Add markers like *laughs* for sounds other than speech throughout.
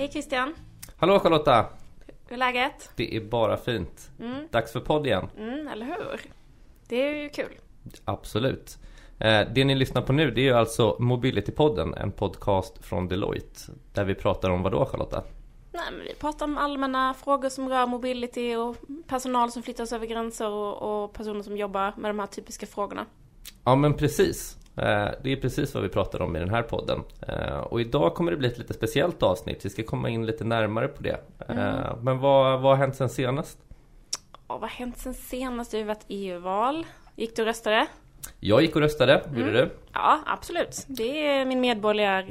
Hej Christian! Hallå Charlotta! Hur är läget? Det är bara fint. Mm. Dags för podd igen. Mm, eller hur? Det är ju kul. Absolut. Eh, Det ni lyssnar på nu det är ju alltså Mobility-podden, en podcast från Deloitte. Där vi pratar om vad då Charlotta? Nej, men vi pratar om allmänna frågor som rör mobility och personal som flyttas över gränser och, och personer som jobbar med de här typiska frågorna. Ja men precis. Eh, Det är precis vad vi pratar om i den här podden. Eh, Och idag kommer det bli ett lite speciellt avsnitt. Vi ska komma in lite närmare på det. Eh, Men vad, vad har hänt sen senast? Och vad har hänt sen senast? Det har ju varit EU-val. Gick du och röstade? Jag gick och röstade, gjorde du? Ja, absolut. Det är min medborgerliga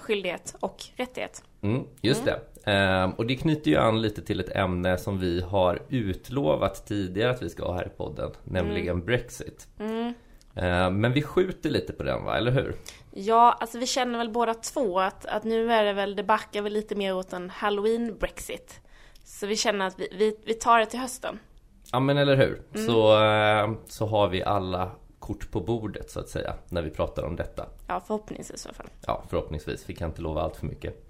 skyldighet och rättighet. Mm, just det. Ehm, och det knyter ju an lite till ett ämne som vi har utlovat tidigare att vi ska ha här i podden, nämligen Brexit. Ehm, men vi skjuter lite på den va, eller hur? Ja, alltså vi känner väl båda två att, att nu är det väl, det backar väl lite mer åt en halloween-brexit. Så vi känner att vi, vi, vi tar det till hösten. Ja men eller hur. Så, ehm, så har vi alla kort på bordet så att säga, när vi pratar om detta. Ja, förhoppningsvis i alla fall. Ja, förhoppningsvis. Vi kan inte lova allt för mycket.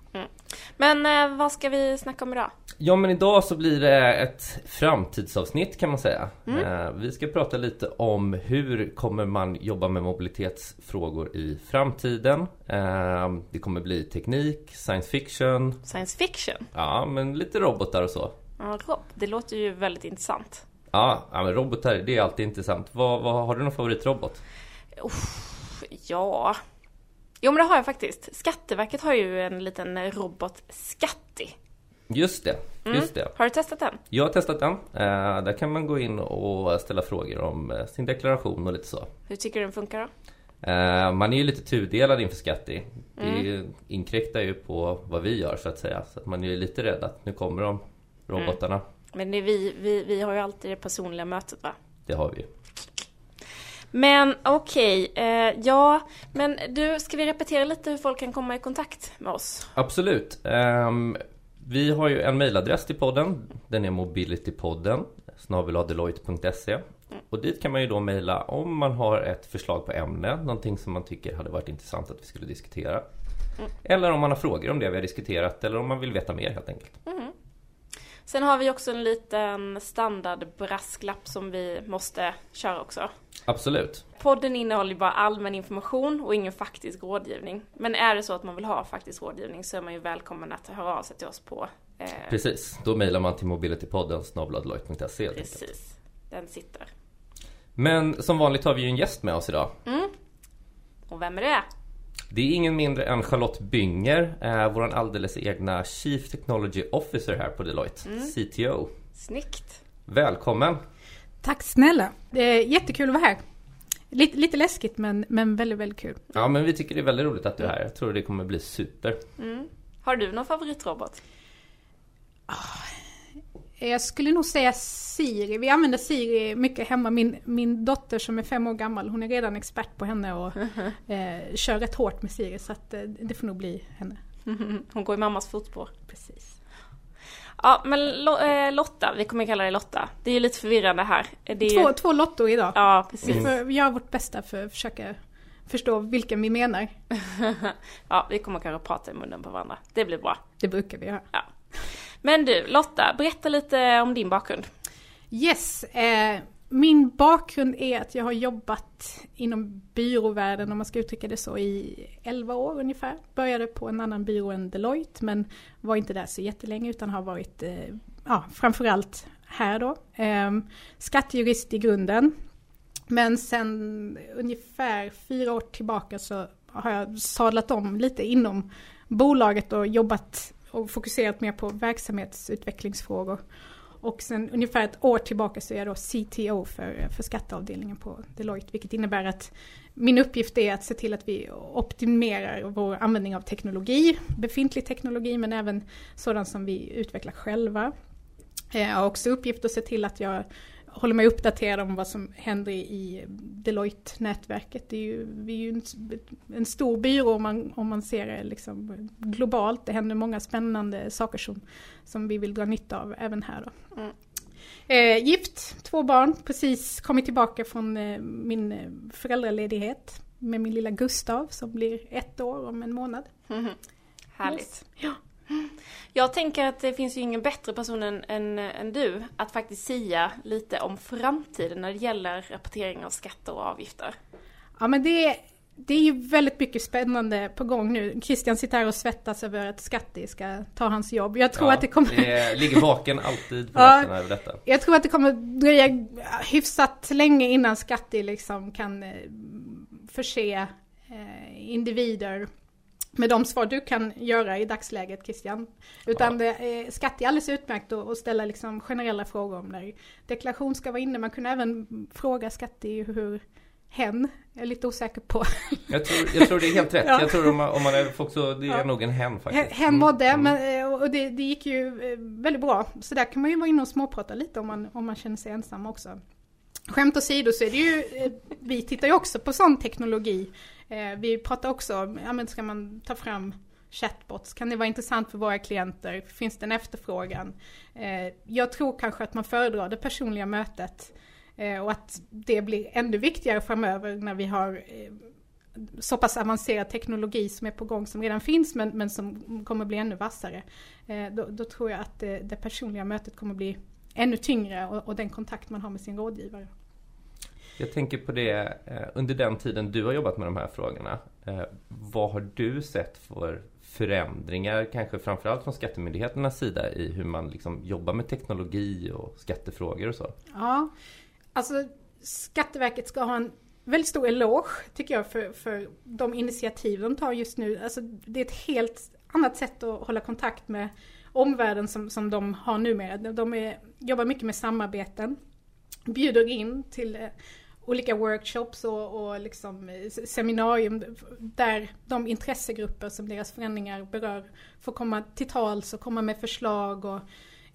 Men eh, vad ska vi snacka om idag? Ja men idag så blir det ett framtidsavsnitt kan man säga. Eh, Vi ska prata lite om hur kommer man jobba med mobilitetsfrågor i framtiden. Eh, Det kommer bli teknik, science fiction, Science fiction? ja men lite robotar och så. Ja, Rob, det låter ju väldigt intressant. Ja, ja men robotar det är alltid intressant. Vad, vad, har du någon favoritrobot? Ja... Jo men det har jag faktiskt. Skatteverket har ju en liten robot Skatti. Just det, just det. Har du testat den? Jag har testat den. Eh, Där kan man gå in och ställa frågor om eh, sin deklaration och lite så. Hur tycker du den funkar då? Eh, Man är ju lite tudelad inför Skatti. Det är ju, inkräktar ju på vad vi gör så att säga. Så att man är ju lite rädd att nu kommer de robotarna. Men det är vi, vi, vi har ju alltid det personliga mötet va? Det har vi ju. Men okej, eh, ja, men du, ska vi repetera lite hur folk kan komma i kontakt med oss? Absolut. Ehm, Vi har ju en mailadress till podden. Den är mobilitypodden snabeladeloitte.se och dit kan man ju då mejla om man har ett förslag på ämne, någonting som man tycker hade varit intressant att vi skulle diskutera. Eller om man har frågor om det vi har diskuterat eller om man vill veta mer helt enkelt. Sen har vi också en liten standardbrasklapp som vi måste köra också. Absolut. Podden innehåller bara allmän information och ingen faktisk rådgivning. Men är det så att man vill ha faktisk rådgivning så är man ju välkommen att höra av sig till oss på eh, Precis, då mejlar man till mobilitypodden enkelt. Precis, den sitter. Men som vanligt har vi ju en gäst med oss idag. Och vem är det? Det är ingen mindre än Charlotte Bynger, eh, vår alldeles egna Chief Technology Officer här på Deloitte, CTO. Snyggt! Välkommen! Tack snälla. Det är jättekul att vara här. Lite, lite läskigt men, men väldigt, väldigt kul. Ja men vi tycker det är väldigt roligt att du är här. Jag tror det kommer bli super. Har du någon favoritrobot? Jag skulle nog säga Siri. Vi använder Siri mycket hemma. Min, min dotter som är fem år gammal, hon är redan expert på henne och *laughs* eh, kör rätt hårt med Siri. Så att, eh, det får nog bli henne. *laughs* Hon går i mammas fotspår. Precis. Ja, men eh, Lotta, vi kommer kalla dig Lotta. Det är ju lite förvirrande här. Det är. Två, två Lotto idag. Ja, Vi precis. får göra vårt bästa för att försöka förstå vilken vi menar. *laughs* Ja, vi kommer kanske prata i munnen på varandra. Det blir bra. Det brukar vi göra. Ja. Men du, Lotta, berätta lite om din bakgrund. Yes, eh, min bakgrund är att jag har jobbat inom byråvärlden om man ska uttrycka det så i 11 år ungefär. Började på en annan byrå än Deloitte men var inte där så jättelänge utan har varit eh, ja, framförallt här då. Eh, skattejurist i grunden. Men sen ungefär fyra år tillbaka så har jag sadlat om lite inom bolaget och jobbat och fokuserat mer på verksamhetsutvecklingsfrågor. Och sen ungefär ett år tillbaka så är jag då CTO för, för skatteavdelningen på Deloitte. Vilket innebär att min uppgift är att se till att vi optimerar vår användning av teknologi, befintlig teknologi men även sådan som vi utvecklar själva. Eh, jag har också uppgift att se till att jag håller mig uppdaterad om vad som händer i Deloitte-nätverket. Det är ju, vi är ju en, en stor byrå om man, om man ser det liksom globalt. Det händer många spännande saker som, som vi vill dra nytta av även här. Då. Mm. Eh, gift, två barn, precis kommit tillbaka från eh, min eh, föräldraledighet med min lilla Gustav som blir ett år om en månad. Härligt. Yes. Ja. Jag tänker att det finns ju ingen bättre person än, än, än, du att faktiskt sia lite om framtiden när det gäller rapportering av skatter och avgifter. Ja men det, det är ju väldigt mycket spännande på gång nu. Christian sitter här och svettas över att Skatti ska ta hans jobb. Jag tror ja, att det kommer... Det ligger vaken alltid på ja, över detta. Jag tror att det kommer dröja hyfsat länge innan Skatti liksom kan eh, förse eh, individer med de svar du kan göra i dagsläget Christian. Utan ja. det, skatt är alldeles utmärkt att ställa liksom generella frågor om när deklaration ska vara inne. Man kunde även fråga skatt i hur hen jag är lite osäker på. *laughs* Jag tror, jag tror det är helt rätt. *laughs* Ja. Jag tror om man, om man är också, det är ja. nog en hen faktiskt. Hen var det, mm. men, eh, och det, det, gick ju eh, väldigt bra. Så där kan man ju vara inne och småprata lite om man, om man känner sig ensam också. Skämt åsido så är det ju, eh, vi tittar ju också på sån teknologi. Eh, vi pratar också om, ja men ska man ta fram chatbots, kan det vara intressant för våra klienter? Finns det en efterfrågan? Eh, jag tror kanske att man föredrar det personliga mötet Eh, och att det blir ännu viktigare framöver när vi har eh, så pass avancerad teknologi som är på gång som redan finns men, men som kommer bli ännu vassare. Eh, då, då tror jag att det, det, personliga mötet kommer bli ännu tyngre och, och den kontakt man har med sin rådgivare. Jag tänker på det eh, under den tiden du har jobbat med de här frågorna. Eh, vad har du sett för förändringar, kanske framförallt från skattemyndigheternas sida i hur man liksom jobbar med teknologi och skattefrågor och så? Ja, Alltså Skatteverket ska ha en väldigt stor eloge tycker jag för, för de initiativ de tar just nu. Alltså, det är ett helt annat sätt att hålla kontakt med omvärlden som, som de har numera. De är, jobbar mycket med samarbeten, bjuder in till eh, olika workshops och, och liksom seminarium där de intressegrupper som deras förändringar berör får komma till tals och komma med förslag och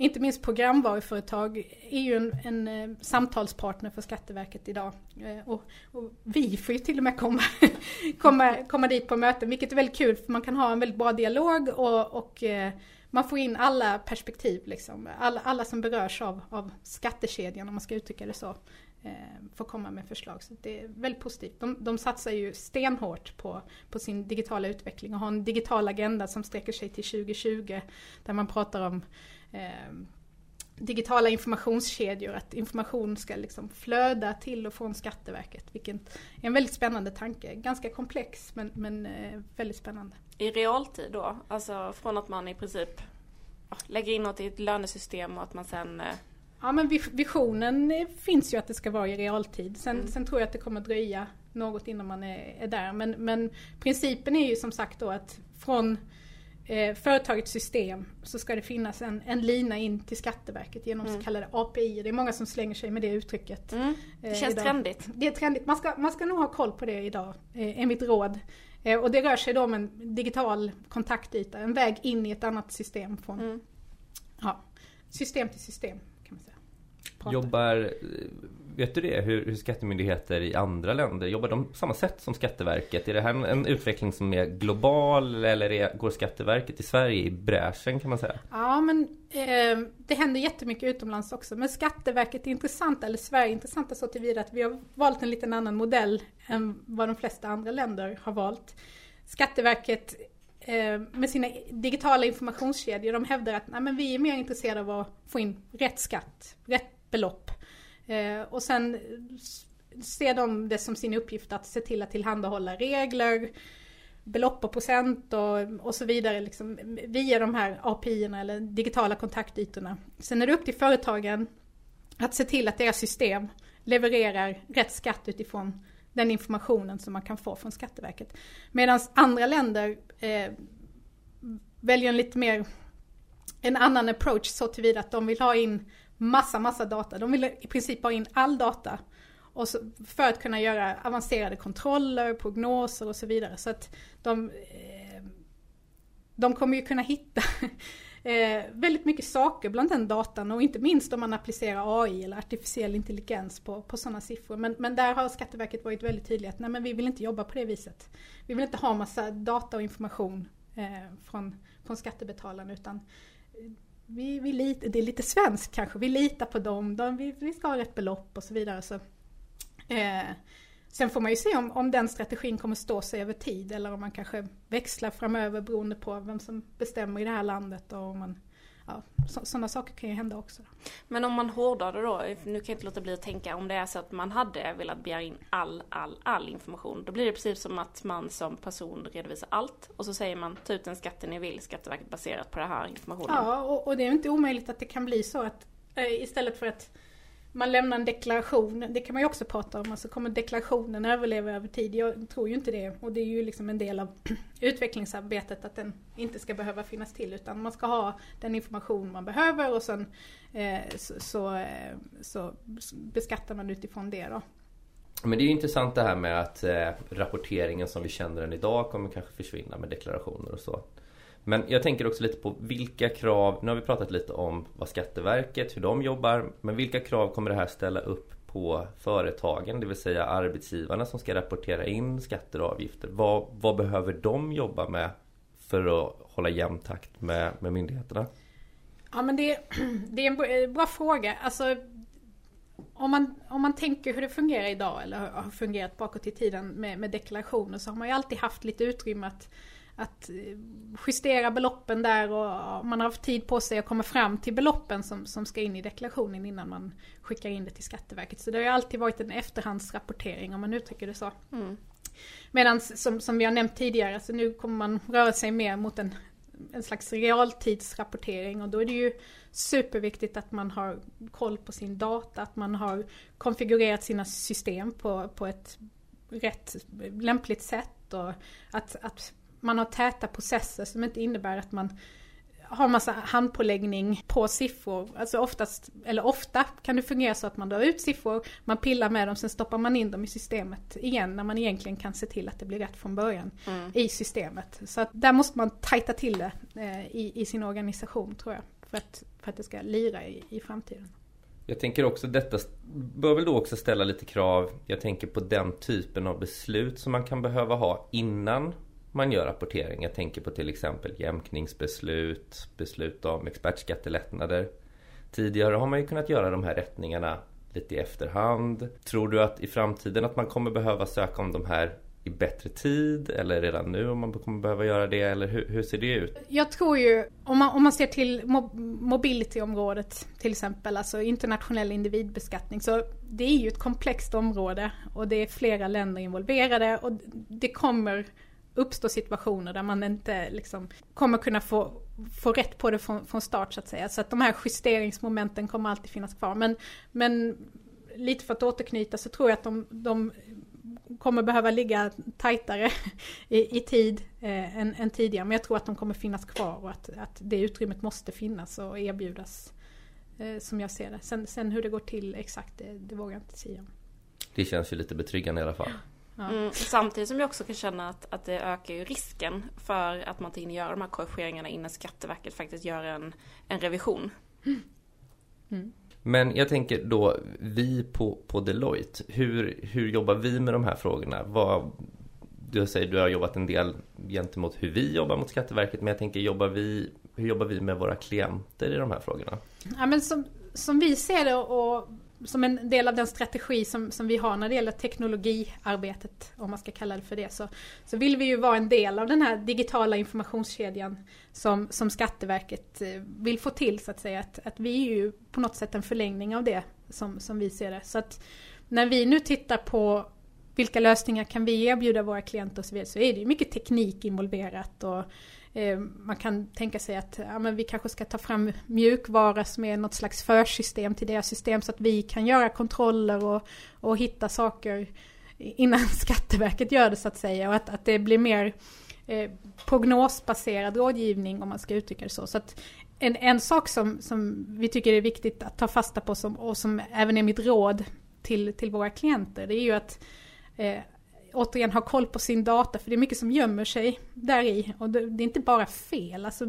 inte minst programvaruföretag är ju en, en eh, samtalspartner för Skatteverket idag. Eh, och, och, vi får ju till och med komma, *laughs* komma, komma dit på möten, vilket är väldigt kul för man kan ha en väldigt bra dialog och, och eh, man får in alla perspektiv, liksom. alla, alla som berörs av, av skattekedjan om man ska uttrycka det så. Eh, får komma med förslag. Så det är väldigt positivt. De, de satsar ju stenhårt på, på sin digitala utveckling och har en digital agenda som sträcker sig till 2020 där man pratar om eh, digitala informationskedjor, att information ska liksom flöda till och från Skatteverket. Vilket är en väldigt spännande tanke. Ganska komplex men, men eh, väldigt spännande. I realtid då? Alltså från att man i princip lägger in något i ett lönesystem och att man sen eh... Ja men visionen finns ju att det ska vara i realtid. Sen, mm. sen tror jag att det kommer dröja något innan man är, är där. Men, men principen är ju som sagt då att från eh, företagets system så ska det finnas en, en lina in till Skatteverket genom mm. så kallade API. Det är många som slänger sig med det uttrycket. Mm. Det eh, känns idag. trendigt. Det är trendigt. Man ska, man ska nog ha koll på det idag, eh, är mitt råd. Eh, och det rör sig då om en digital kontaktyta, en väg in i ett annat system från mm. ja, system till system. Säga. Jobbar Vet du det? Hur, hur, skattemyndigheter i andra länder jobbar de på samma sätt som Skatteverket? Är det här en, en utveckling som är global eller är, går Skatteverket i Sverige i bräschen kan man säga? Ja men eh, det händer jättemycket utomlands också. Men Skatteverket är intressant, eller Sverige är intressanta så tillvida att vi har valt en liten annan modell än vad de flesta andra länder har valt. Skatteverket eh, med sina digitala informationskedjor, de hävdar att nej, men vi är mer intresserade av att få in rätt skatt, rätt belopp Eh, och sen ser de det som sin uppgift att se till att tillhandahålla regler, belopp och procent och, och så vidare liksom, via de här API-erna eller digitala kontaktytorna. Sen är det upp till företagen att se till att deras system levererar rätt skatt utifrån den informationen som man kan få från Skatteverket. Medan andra länder eh, väljer en lite mer en annan approach så tillvida att de vill ha in massa, massa data. De vill i princip ha in all data. Och så, för att kunna göra avancerade kontroller, prognoser och så vidare. Så att de, eh, de kommer ju kunna hitta *laughs* eh, väldigt mycket saker bland den datan och inte minst om man applicerar AI eller artificiell intelligens på, på sådana siffror. Men, men där har Skatteverket varit väldigt tydliga att nej men vi vill inte jobba på det viset. Vi vill inte ha massa data och information eh, från, från skattebetalarna utan vi, vi lit, det är lite svenskt kanske, vi litar på dem, de, vi, vi ska ha rätt belopp och så vidare. Så, eh, Sen får man ju se om, om den strategin kommer stå sig över tid eller om man kanske växlar framöver beroende på vem som bestämmer i det här landet och om man ja, sådana saker kan ju hända också. Men om man hårdar det då, nu kan jag inte låta bli att tänka om det är så att man hade velat begära in all, all, all information. Då blir det precis som att man som person redovisar allt och så säger man ta ut den skatten ni vill, Skatteverket baserat på den här informationen. Ja, och, och det är inte omöjligt att det kan bli så att äh, istället för att man lämnar en deklaration, det kan man ju också prata om, alltså kommer deklarationen överleva över tid? Jag tror ju inte det och det är ju liksom en del av *clears throat* utvecklingsarbetet att den inte ska behöva finnas till utan man ska ha den information man behöver och sen eh, så, så, så, beskattar man utifrån det då. Men det är ju intressant det här med att eh, rapporteringen som vi känner den idag kommer kanske försvinna med deklarationer och så. Men jag tänker också lite på vilka krav, nu har vi pratat lite om vad Skatteverket, hur de jobbar, men vilka krav kommer det här ställa upp på företagen, det vill säga arbetsgivarna som ska rapportera in skatter och avgifter. Vad, vad behöver de jobba med för att hålla jämn takt med, med myndigheterna? Ja men det, *clears throat* det är en eh, bra fråga. Alltså, om man, om man tänker hur det fungerar idag eller har fungerat bakåt i tiden med, med deklarationer så har man ju alltid haft lite utrymme att att eh, justera beloppen där och man har haft tid på sig att komma fram till beloppen som, som ska in i deklarationen innan man skickar in det till Skatteverket. Så det har ju alltid varit en efterhandsrapportering om man uttrycker det så. Mm. Medan som, som vi har nämnt tidigare, så nu kommer man röra sig mer mot en, en slags realtidsrapportering och då är det ju superviktigt att man har koll på sin data, att man har konfigurerat sina system på, på ett rätt lämpligt sätt och att, att man har täta processer som inte innebär att man har massa handpåläggning på siffror. Alltså oftast, eller ofta kan det fungera så att man drar ut siffror, man pillar med dem, sen stoppar man in dem i systemet igen när man egentligen kan se till att det blir rätt från början mm. i systemet. Så att där måste man tajta till det eh, i, i, sin organisation tror jag, för att, för att det ska lira i, i framtiden. Jag tänker också detta bör väl då också ställa lite krav. Jag tänker på den typen av beslut som man kan behöva ha innan man gör rapportering. Jag tänker på till exempel jämkningsbeslut, beslut om expertskattelättnader. Tidigare har man ju kunnat göra de här rättningarna lite i efterhand. Tror du att i framtiden att man kommer behöva söka om de här i bättre tid eller redan nu om man kommer behöva göra det eller hur, hur ser det ut? Jag tror ju om man, om man ser till mobility-området till exempel, alltså internationell individbeskattning så det är ju ett komplext område och det är flera länder involverade och det kommer uppstå situationer där man inte liksom kommer kunna få, få rätt på det från, från start så att säga. Så att de här justeringsmomenten kommer alltid finnas kvar. Men, men lite för att återknyta så tror jag att de, de kommer behöva ligga tajtare *laughs* i, i tid eh, än, än, tidigare. Men jag tror att de kommer finnas kvar och att, att det utrymmet måste finnas och erbjudas eh, som jag ser det. Sen, sen hur det går till exakt, det, det vågar jag inte säga. Det känns ju lite betryggande i alla fall. Mm, samtidigt som jag också kan känna att, att det ökar ju risken för att man inte hinner göra de här korrigeringarna innan Skatteverket faktiskt gör en, en revision. Mm. Mm. Men jag tänker då, vi på, på Deloitte, hur, hur jobbar vi med de här frågorna? Vad, du säger du har jobbat en del gentemot hur vi jobbar mot Skatteverket, men jag tänker, jobbar vi, hur jobbar vi med våra klienter i de här frågorna? Ja, men som, som vi ser det och som en del av den strategi som, som vi har när det gäller teknologiarbetet, om man ska kalla det för det, så, så vill vi ju vara en del av den här digitala informationskedjan som, som Skatteverket eh, vill få till så att säga. Att, att vi är ju på något sätt en förlängning av det som, som vi ser det. Så att när vi nu tittar på vilka lösningar kan vi erbjuda våra klienter och så vidare, så är det ju mycket teknik involverat och Eh, man kan tänka sig att ja, men vi kanske ska ta fram mjukvara som är något slags försystem till deras system så att vi kan göra kontroller och, och hitta saker innan *laughs* Skatteverket gör det så att säga. Och att, att det blir mer eh, prognosbaserad rådgivning om man ska uttrycka det så. så att en, en sak som, som vi tycker är viktigt att ta fasta på som, och som även är mitt råd till, till våra klienter det är ju att eh, återigen ha koll på sin data, för det är mycket som gömmer sig där i. Och det, det är inte bara fel, alltså,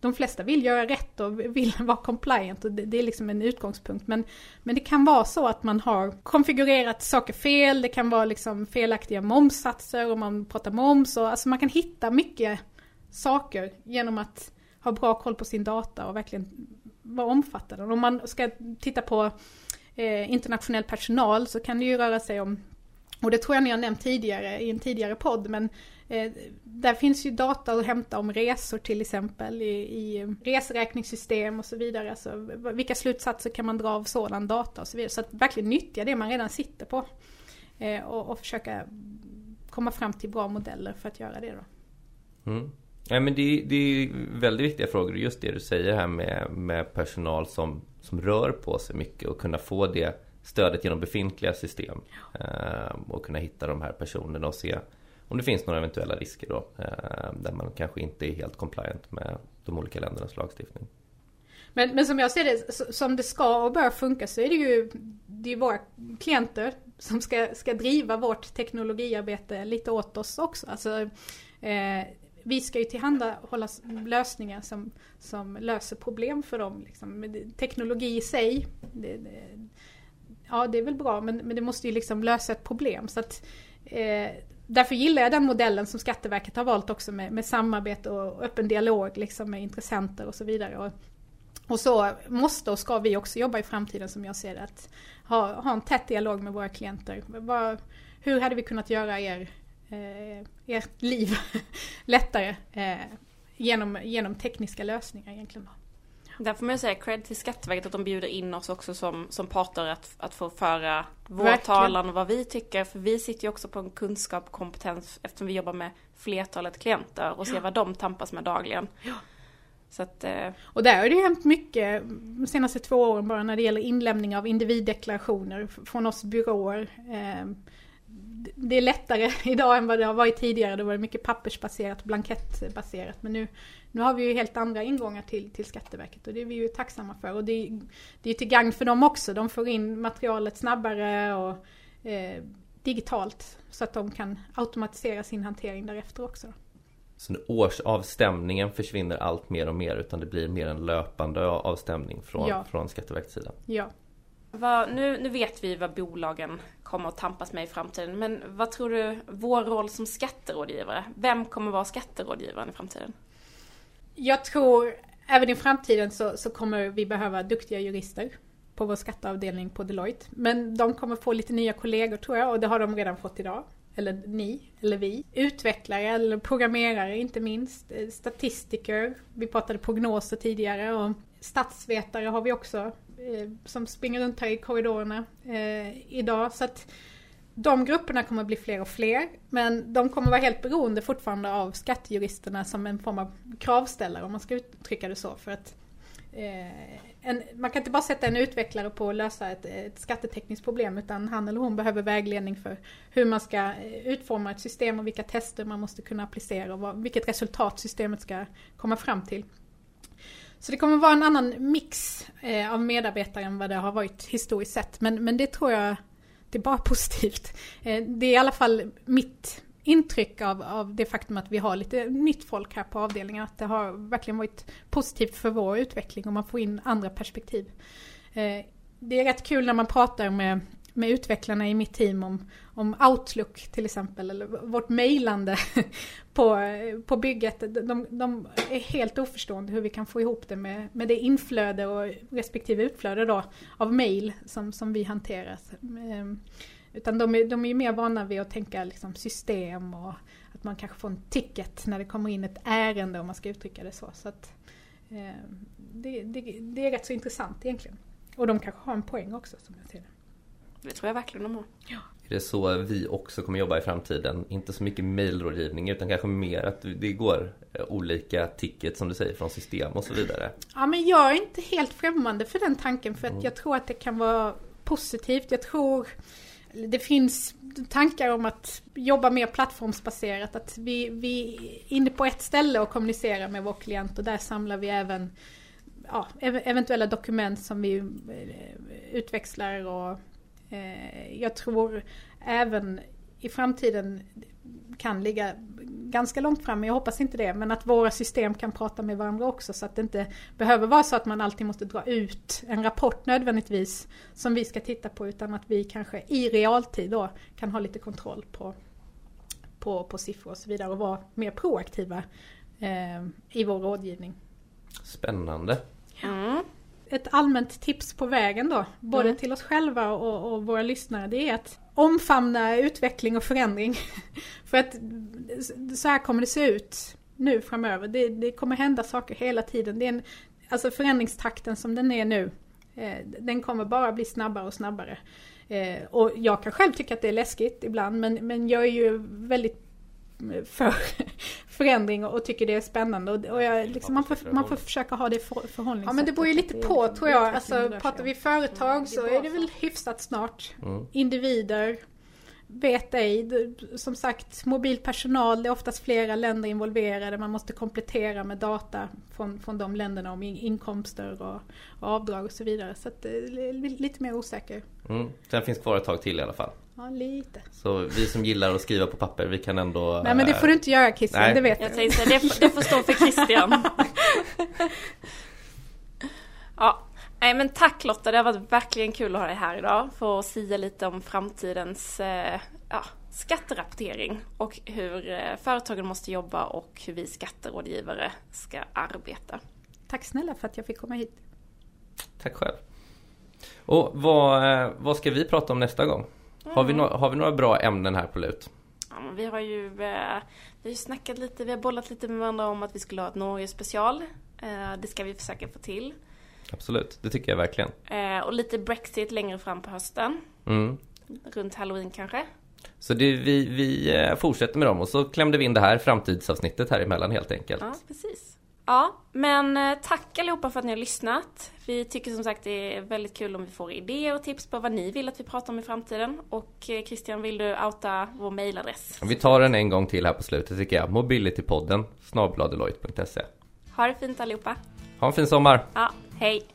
de flesta vill göra rätt och vill *laughs* vara compliant och det, det, är liksom en utgångspunkt. Men, men det kan vara så att man har konfigurerat saker fel, det kan vara liksom felaktiga momssatser om man pratar moms. Och, alltså man kan hitta mycket saker genom att ha bra koll på sin data och verkligen vara omfattande. Om man ska titta på eh, internationell personal så kan det ju röra sig om och det tror jag ni har nämnt tidigare i en tidigare podd men eh, där finns ju data att hämta om resor till exempel i, i reseräkningssystem och så vidare. Alltså, vilka slutsatser kan man dra av sådan data och så vidare. Så att verkligen nyttja det man redan sitter på. Eh, och, och försöka komma fram till bra modeller för att göra det då. Mm. Ja, men det, det är väldigt viktiga frågor. Just det du säger här med, med personal som, som rör på sig mycket och kunna få det stödet genom befintliga system. Eh, och kunna hitta de här personerna och se om det finns några eventuella risker då. Eh, där man kanske inte är helt compliant med de olika ländernas lagstiftning. Men, men som jag ser det, som det ska och bör funka så är det ju det är våra klienter som ska, ska driva vårt teknologiarbete lite åt oss också. Alltså, eh, vi ska ju tillhandahålla lösningar som, som löser problem för dem. Liksom. Teknologi i sig, det, det, ja det är väl bra men, men det måste ju liksom lösa ett problem. Så att, eh, därför gillar jag den modellen som Skatteverket har valt också med, med samarbete och öppen dialog liksom med intressenter och så vidare. Och, och så måste och ska vi också jobba i framtiden som jag ser det. Att ha, ha en tät dialog med våra klienter. Var, hur hade vi kunnat göra er, eh, ert liv *laughs* lättare eh, genom, genom tekniska lösningar egentligen? Där får man ju säga cred till Skatteverket att de bjuder in oss också som, som parter att, att få föra vår Verkligen. talan och vad vi tycker. För vi sitter ju också på en kunskap och kompetens eftersom vi jobbar med flertalet klienter och ser ja. vad de tampas med dagligen. Ja. Så att, eh... Och där har det hänt mycket de senaste två åren bara när det gäller inlämning av individdeklarationer från oss byråer. Eh, det är lättare *laughs* idag än vad det har varit tidigare. Det var mycket pappersbaserat, blankettbaserat. Men nu, nu har vi ju helt andra ingångar till, till Skatteverket och det är vi ju tacksamma för. Och det, det är till gagn för dem också. De får in materialet snabbare och eh, digitalt så att de kan automatisera sin hantering därefter också. Så årsavstämningen försvinner allt mer och mer utan det blir mer en löpande avstämning från, ja. från Skatteverkets sida? Ja. Vad, nu, nu vet vi vad bolagen kommer att tampas med i framtiden. Men vad tror du, vår roll som skatterådgivare? Vem kommer vara skatterådgivaren i framtiden? Jag tror även i framtiden så, så kommer vi behöva duktiga jurister på vår skatteavdelning på Deloitte. Men de kommer få lite nya kollegor tror jag och det har de redan fått idag. Eller ni, eller vi. Utvecklare eller programmerare inte minst. Eh, statistiker. Vi pratade prognoser tidigare och statsvetare har vi också. Eh, som springer runt här i korridorerna eh, idag. Så att de grupperna kommer att bli fler och fler. Men de kommer vara helt beroende fortfarande av skattejuristerna som en form av kravställare om man ska uttrycka det så. För att eh, en, man kan inte bara sätta en utvecklare på att lösa ett, ett skattetekniskt problem utan han eller hon behöver vägledning för hur man ska eh, utforma ett system och vilka tester man måste kunna applicera och vad, vilket resultat systemet ska komma fram till. Så det kommer vara en annan mix eh, av medarbetare än vad det har varit historiskt sett. Men, men det tror jag det är bara *laughs* positivt. Eh, det är i alla fall mitt intryck av, av det faktum att vi har lite nytt folk här på avdelningen. Att det har verkligen varit positivt för vår utveckling och man får in andra perspektiv. Eh, det är rätt kul när man pratar med med utvecklarna i mitt team om, om Outlook till exempel, eller vårt mejlande *laughs* på, på bygget. De, de, är helt oförstående hur vi kan få ihop det med, med det inflöde och respektive utflöde då av mejl som, som vi hanterar. Ehm, utan de är, de är mer vana vid att tänka liksom system och att man kanske får en ticket när det kommer in ett ärende om man ska uttrycka det så. så att, eh, det, det, det, är rätt så intressant egentligen. Och de kanske har en poäng också som jag ser det. Det tror jag verkligen de har. Ja. Är det så vi också kommer jobba i framtiden? Inte så mycket mailrådgivning utan kanske mer att det går eh, olika tickets som du säger från system och så vidare? Ja men jag är inte helt främmande för den tanken för att mm. jag tror att det kan vara positivt. Jag tror det finns tankar om att jobba mer plattformsbaserat. Att vi, vi är inne på ett ställe och kommunicerar med vår klient och där samlar vi även ja, eventuella dokument som vi eh, utväxlar och jag tror även i framtiden kan ligga ganska långt fram, jag hoppas inte det, men att våra system kan prata med varandra också så att det inte behöver vara så att man alltid måste dra ut en rapport nödvändigtvis som vi ska titta på utan att vi kanske i realtid då kan ha lite kontroll på, på, på siffror och så vidare och vara mer proaktiva eh, i vår rådgivning. Spännande. Mm ett allmänt tips på vägen då, både mm. till oss själva och, och, våra lyssnare, det är att omfamna utveckling och förändring. *laughs* För att så här kommer det se ut nu framöver. Det, det kommer hända saker hela tiden. Det är en, alltså förändringstakten som den är nu, eh, den kommer bara bli snabbare och snabbare. Eh, och jag kan själv tycka att det är läskigt ibland men, men jag är ju väldigt för *laughs* förändring och tycker det är spännande. Och, jag, liksom, man, får, man får försöka ha det för, förhållningssättet. Ja men det beror ju lite på tror jag. Alltså, pratar vi företag så är det väl hyfsat snart. Mm. Individer vet ej. Som sagt, mobil personal, det är oftast flera länder involverade. Man måste komplettera med data från, från de länderna om inkomster och, och avdrag och så vidare. Så att, lite mer osäker. Mm. Sen finns kvar ett tag till i alla fall. Ja, lite. Så vi som gillar att skriva på papper, vi kan ändå... Nej men det får du inte göra Christian, Nej. det vet jag. Jag tänkte det, det får stå för Christian. *laughs* ja, Nej men tack Lotta, det har varit verkligen kul att ha dig här idag. Få sia lite om framtidens eh, ja, skatterapportering och hur eh, företagen måste jobba och hur vi skatterådgivare ska arbeta. Tack snälla för att jag fick komma hit. Tack själv. Och vad, eh, vad ska vi prata om nästa gång? Har, vi no har vi några bra ämnen här på lut? Ja, vi har ju eh, vi har snackat lite, vi har bollat lite med varandra om att vi skulle ha ett Norge special. Eh, det ska vi försöka få till. Absolut, det tycker jag verkligen. Eh, och lite Brexit längre fram på hösten. Mm. Runt halloween kanske. Så det, vi, vi fortsätter med dem och så klämde vi in det här framtidsavsnittet här emellan helt enkelt. Ja, precis. Ja, men eh, tack allihopa för att ni har lyssnat. Vi tycker som sagt det är väldigt kul om vi får idéer och tips på vad ni vill att vi pratar om i framtiden. Och eh, Christian, vill du outa vår mailadress? Vi tar den en gång till här på slutet tycker jag. Mobilitypodden snabladeloit.se Ha det fint allihopa. Ha en fin sommar. Ja, hej.